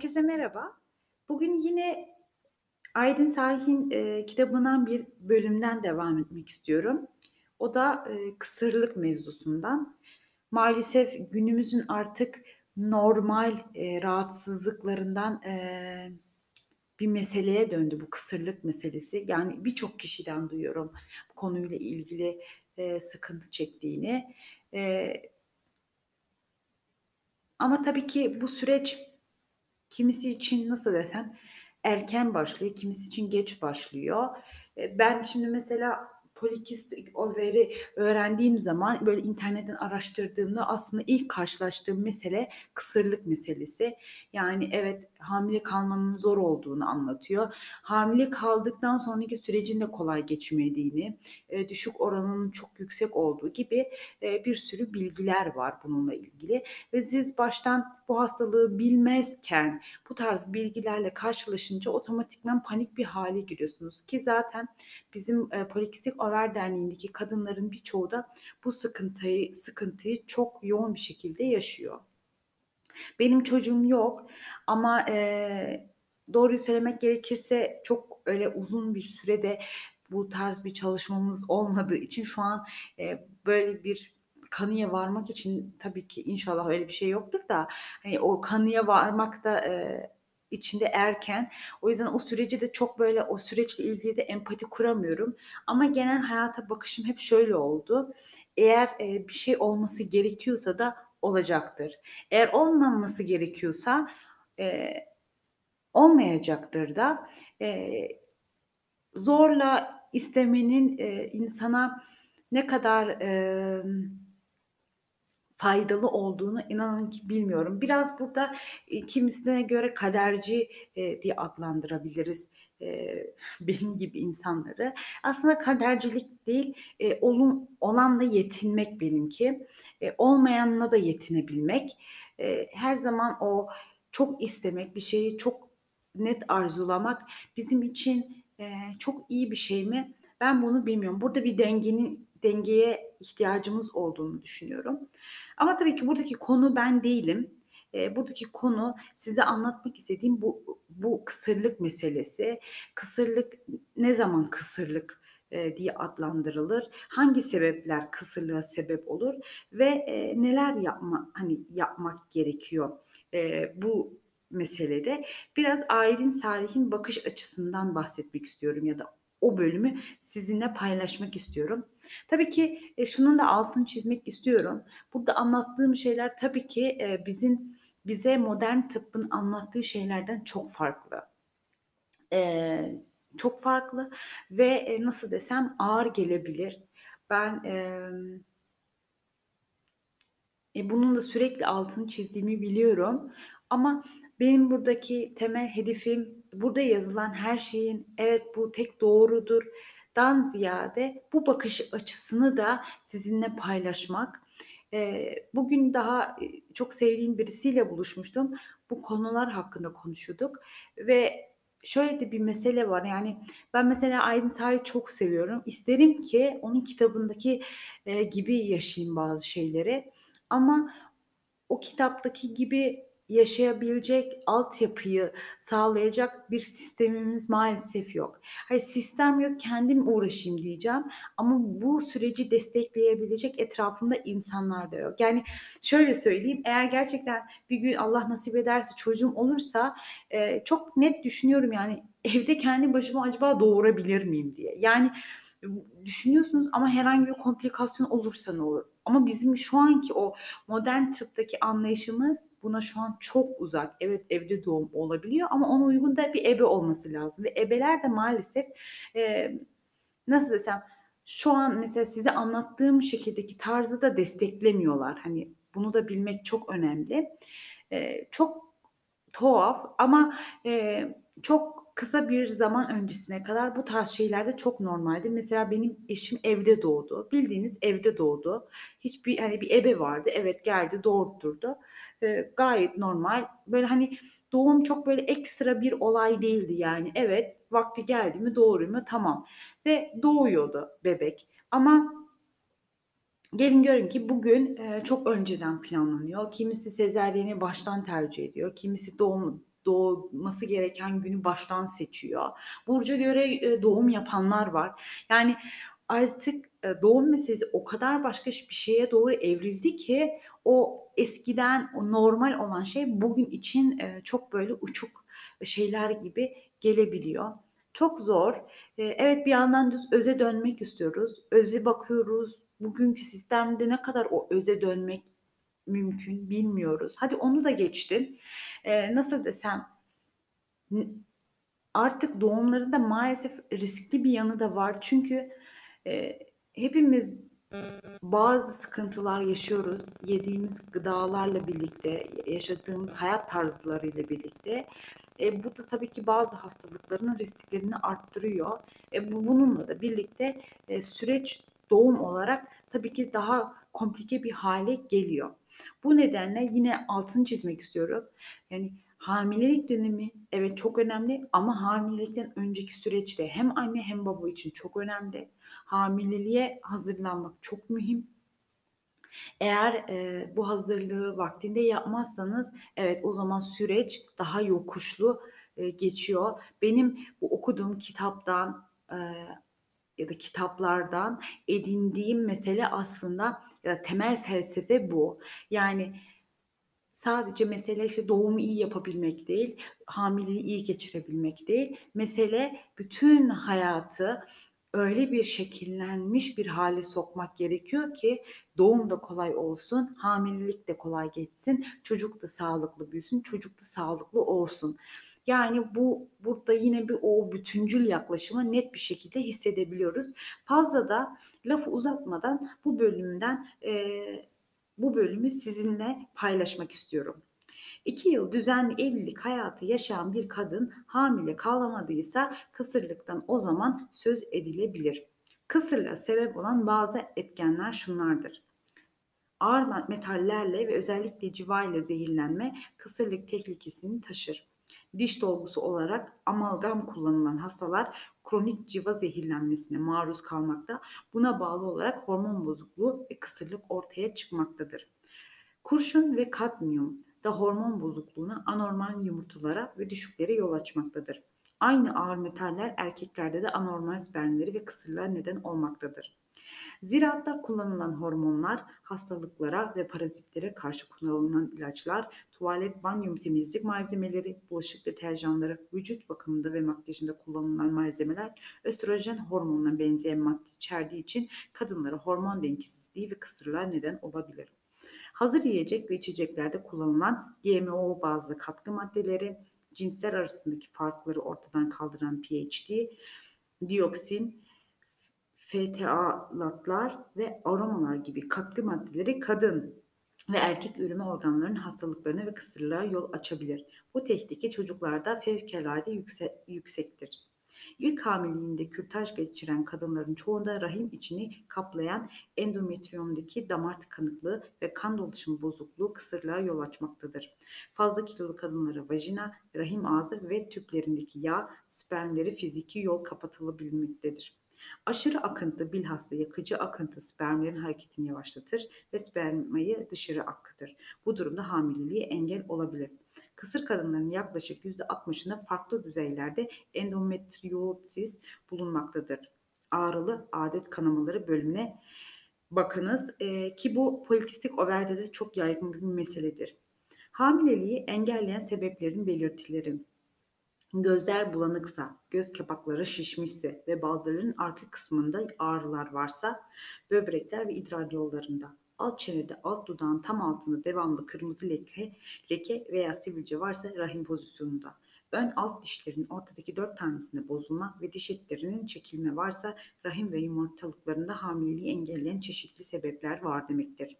Herkese merhaba. Bugün yine Aydın Salih'in, eee, kitabından bir bölümden devam etmek istiyorum. O da, eee, kısırlık mevzusundan. Maalesef günümüzün artık normal, eee, rahatsızlıklarından, eee, bir meseleye döndü bu kısırlık meselesi. Yani birçok kişiden duyuyorum bu konuyla ilgili, eee, sıkıntı çektiğini. Eee ama tabii ki bu süreç kimisi için nasıl desem erken başlıyor, kimisi için geç başlıyor. Eee, ben şimdi mesela polikistik overi öğrendiğim zaman böyle internetten araştırdığımda aslında ilk karşılaştığım mesele kısırlık meselesi. Yani evet, hamile kalmanın zor olduğunu anlatıyor. Hamile kaldıktan sonraki sürecin de kolay geçmediğini, eee, düşük oranının çok yüksek olduğu gibi, eee, bir sürü bilgiler var bununla ilgili ve siz baştan bu hastalığı bilmezken bu tarz bilgilerle karşılaşınca otomatikman panik bir hâle giriyorsunuz ki zaten bizim, eee, Polikistik Over Derneği'ndeki kadınların birçoğu da bu sıkıntıyı sıkıntıyı çok yoğun bir şekilde yaşıyor. Benim çocuğum yok ama, eee, doğruyu söylemek gerekirse çok öyle uzun bir sürede bu tarz bir çalışmamız olmadığı için şu an, eee, böyle bir kanıya varmak için tabii ki inşallah öyle bir şey yoktur da, hani, o kanıya varmak da, eee, için de erken. O yüzden o süreci de çok böyle o süreçle ilgili de empati kuramıyorum ama genel hayata bakışım hep şöyle oldu: Eğer, eee, bir şey olması gerekiyorsa da olacaktır. Eğer olmaması gerekiyorsa, eee, olmayacaktır da. Eee, zorla istemenin, eee, insana ne kadar, emm, faydalı olduğunu inanın ki bilmiyorum. Biraz burada, eee, kimisine göre kaderci, eee, diye adlandırabiliriz, benim gibi insanları. Aslında kadercilik değil, eee, olum olanla yetinmek benimki. Eee, olmayanla da yetinebilmek. Eee, her zaman o çok istemek, bir şeyi çok net arzulamak bizim için, eee, çok iyi bir şey mi? Ben bunu bilmiyorum. Burada bir dengenin dengeye ihtiyacımız olduğunu düşünüyorum. Ama tabii ki buradaki konu ben değilim. Eee, buradaki konu size anlatmak istediğim bu bu kısırlık meselesi. Kısırlık ne zaman kısırlık, eee, diye adlandırılır? Hangi sebepler kısırlığa sebep olur ve, eee, neler yapma hani, yapmak gerekiyor, eee, bu meselede? Biraz Aydın Salih'in bakış açısından bahsetmek istiyorum ya da o bölümü sizinle paylaşmak istiyorum. Tabii ki, şunun da altını çizmek istiyorum. Burada anlattığım şeyler tabii ki, bizim bize modern tıbbın anlattığı şeylerden çok farklı. Eee, çok farklı ve, eee, nasıl desem ağır gelebilir. Ben, emm e, bunun da sürekli altını çizdiğimi biliyorum ama benim buradaki temel hedefim burada yazılan her şeyin evet bu tek doğrudur dan ziyade bu bakış açısını da sizinle paylaşmak. Eee, bugün daha, çok sevdiğim birisiyle buluşmuştum. Bu konular hakkında konuşuyorduk ve şöyle de bir mesele var, yani, ben mesela Aydın Salih'i çok seviyorum. İsterim ki onun kitabındaki, eee, gibi yaşayayım bazı şeyleri ama o kitaptaki gibi yaşayabilecek altyapıyı sağlayacak bir sistemimiz maalesef yok. Hayır, sistem yok, kendim uğraşayım diyeceğim ama bu süreci destekleyebilecek etrafımda insanlar da yok. Yani, şöyle söyleyeyim, eğer gerçekten bir gün Allah nasip ederse çocuğum olursa, eee, çok net düşünüyorum, yani, evde kendi başıma acaba doğurabilir miyim diye. Yani, düşünüyorsunuz ama herhangi bir komplikasyon olursa ne olur? Ama bizim şu anki o modern tıptaki anlayışımız buna şu an çok uzak. Evet, evde doğum olabiliyor ama ona uygun da bir ebe olması lazım ve ebeler de maalesef, eee, nasıl desem, şu an mesela size anlattığım şekildeki tarzı da desteklemiyorlar. Hani, bunu da bilmek çok önemli. Eee, çok tuhaf ama, eee, çok kısa bir zaman öncesine kadar bu tarz şeyler de çok normaldi. Mesela benim eşim evde doğdu. Bildiğiniz evde doğdu. Hiçbir, hani, bir ebe vardı. Evet, geldi, doğurtturdu. Eee, gayet normal. Böyle, hani, doğum çok böyle ekstra bir olay değildi yani. Evet, vakti geldi mi doğurayım mı? Tamam ve doğuyordu bebek ama gelin görün ki bugün, eee, çok önceden planlanıyor. Kimisi sezaryeni baştan tercih ediyor, kimisi doğumu doğması gereken günü baştan seçiyor. Burca göre e, doğum yapanlar var. Yani artık e, doğum meselesi o kadar başka bir şeye doğru evrildi ki o eskiden o normal olan şey bugün için e, çok böyle uçuk şeyler gibi gelebiliyor. Çok zor. Evet bir yandan düz öze dönmek istiyoruz. Öze bakıyoruz. Bugünkü sistemde ne kadar o öze dönmek mümkün bilmiyoruz. Hadi onu da geçtim. E, nasıl desem artık doğumlarında maalesef riskli bir yanı da var. Çünkü e, hepimiz bazı sıkıntılar yaşıyoruz. Yediğimiz gıdalarla birlikte, yaşadığımız hayat tarzlarıyla birlikte. E, bu da tabii ki bazı hastalıkların risklerini arttırıyor. E, bu, bununla da birlikte e, süreç doğum olarak tabii ki daha komplike bir hale geliyor. Bu nedenle yine altını çizmek istiyorum. Yani hamilelik dönemi evet çok önemli ama hamilelikten önceki süreçte hem anne hem baba için çok önemli. Hamileliğe hazırlanmak çok mühim. Eğer e, bu hazırlığı vaktinde yapmazsanız evet o zaman süreç daha yokuşlu e, geçiyor. Benim bu okuduğum kitaptan e, ya da kitaplardan edindiğim mesele aslında ya da temel felsefe bu. Yani sadece mesele işte doğumu iyi yapabilmek değil, hamileliği iyi geçirebilmek değil. Mesele bütün hayatı öyle bir şekillenmiş bir hale sokmak gerekiyor ki doğum da kolay olsun, hamilelik de kolay geçsin, çocuk da sağlıklı büyüsün, çocuk da sağlıklı olsun. Yani bu burada yine bir o bütüncül yaklaşımı net bir şekilde hissedebiliyoruz. Fazla da lafı uzatmadan bu bölümden e, bu bölümü sizinle paylaşmak istiyorum. İki yıl düzenli evlilik hayatı yaşayan bir kadın hamile kalamadıysa kısırlıktan o zaman söz edilebilir. Kısırlığa sebep olan bazı etkenler şunlardır. Ağır metallerle ve özellikle civa ile zehirlenme kısırlık tehlikesini taşır. Diş dolgusu olarak amalgam kullanılan hastalar kronik civa zehirlenmesine maruz kalmakta. Buna bağlı olarak hormon bozukluğu ve kısırlık ortaya çıkmaktadır. Kurşun ve kadmiyum da hormon bozukluğuna, anormal yumurtalara ve düşüklere yol açmaktadır. Aynı ağır metaller erkeklerde de anormal spermleri ve kısırlığa neden olmaktadır. Ziraatta kullanılan hormonlar, hastalıklara ve parazitlere karşı kullanılan ilaçlar, tuvalet, banyo temizlik malzemeleri, bulaşık deterjanları, vücut bakımında ve makyajında kullanılan malzemeler östrojen hormonuna benzeyen madde içerdiği için kadınlara hormon dengesizliği ve kısırlığa neden olabilir. Hazır yiyecek ve içeceklerde kullanılan GMO bazlı katkı maddeleri, cinsler arasındaki farkları ortadan kaldıran PhD, dioksin, FTA'latlar ve aromalar gibi katkı maddeleri kadın ve erkek üreme organlarının hastalıklarına ve kısırlığa yol açabilir. Bu tehlike çocuklarda fevkalade yükse yüksektir. İlk hamileliğinde kürtaj geçiren kadınların çoğunda rahim içini kaplayan endometriyumdaki damar tıkanıklığı ve kan dolaşım bozukluğu kısırlığa yol açmaktadır. Fazla kilolu kadınlara vajina, rahim ağzı ve tüplerindeki yağ, spermleri fiziki yol kapatılabilmektedir. Aşırı akıntı bilhassa yakıcı akıntı spermlerin hareketini yavaşlatır ve spermayı dışarı akıtır. Bu durumda hamileliğe engel olabilir. Kısır kadınların yaklaşık %60'ında farklı düzeylerde endometriosis bulunmaktadır. Ağrılı adet kanamaları bölümüne bakınız e, ki bu polikistik overde de çok yaygın bir meseledir. Hamileliği engelleyen sebeplerin belirtileri. Gözler bulanıksa, göz kapakları şişmişse ve baldırların arka kısmında ağrılar varsa, böbrekler ve idrar yollarında, alt çenede alt dudağın tam altında devamlı kırmızı leke, leke veya sivilce varsa rahim pozisyonunda. Ön alt dişlerin ortadaki dört tanesinde bozulma ve diş etlerinin çekilme varsa rahim ve yumurtalıklarında hamileliği engelleyen çeşitli sebepler var demektir.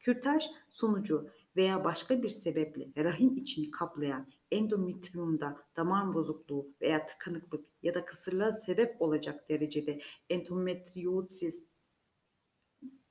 Kürtaj sonucu veya başka bir sebeple rahim içini kaplayan endometriyumda damar bozukluğu veya tıkanıklık ya da kısırlığa sebep olacak derecede endometriosis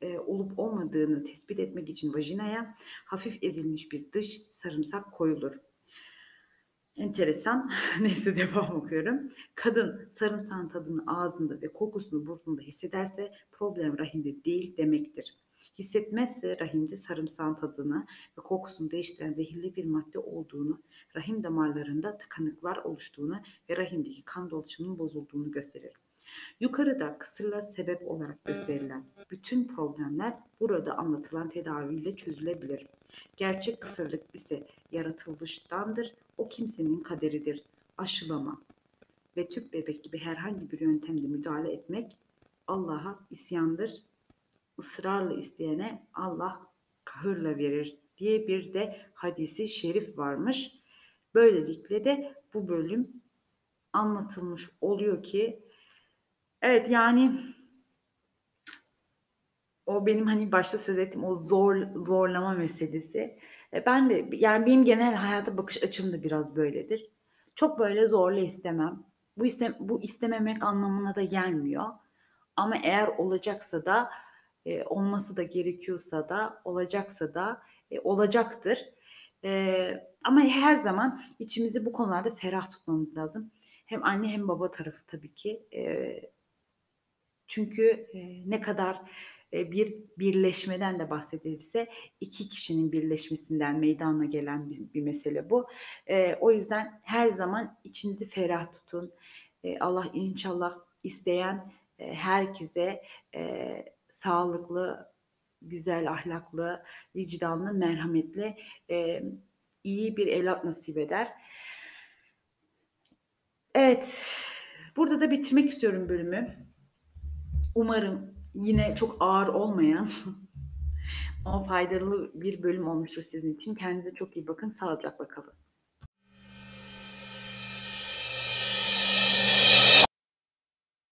e, olup olmadığını tespit etmek için vajinaya hafif ezilmiş bir dış sarımsak koyulur. Enteresan. Neyse devam okuyorum. Kadın sarımsağın tadını ağzında ve kokusunu burnunda hissederse problem rahimde değil demektir. Hissetmezse rahimde sarımsağın tadını ve kokusunu değiştiren zehirli bir madde olduğunu, rahim damarlarında tıkanıklar oluştuğunu ve rahimdeki kan dolaşımının bozulduğunu gösterir. Yukarıda kısırla sebep olarak gösterilen bütün problemler burada anlatılan tedaviyle çözülebilir. Gerçek kısırlık ise yaratılıştandır, o kimsenin kaderidir. Aşılama ve tüp bebek gibi herhangi bir yöntemle müdahale etmek Allah'a isyandır. Israrla isteyene Allah kahırla verir diye bir de hadisi şerif varmış. Böylelikle de bu bölüm anlatılmış oluyor ki evet yani o benim hani başta söz ettiğim o zor zorlama meselesi. E, ben de yani benim genel hayata bakış açım da biraz böyledir. Çok böyle zorla istemem. Bu istem bu istememek anlamına da gelmiyor. Ama eğer olacaksa da e, olması da gerekiyorsa da olacaksa da e, olacaktır. E, ama her zaman içimizi bu konularda ferah tutmamız lazım. Hem anne hem baba tarafı tabii ki. E, çünkü e, ne kadar e, bir birleşmeden de bahsedilirse iki kişinin birleşmesinden meydana gelen bir, bir mesele bu. E, o yüzden her zaman içinizi ferah tutun. E, Allah inşallah isteyen e, herkese e, sağlıklı, güzel, ahlaklı, vicdanlı, merhametli, e, iyi bir evlat nasip eder. Evet, burada da bitirmek istiyorum bölümü. Umarım yine çok ağır olmayan ama faydalı bir bölüm olmuştur sizin için. Kendinize çok iyi bakın. Sağlıcakla kalın.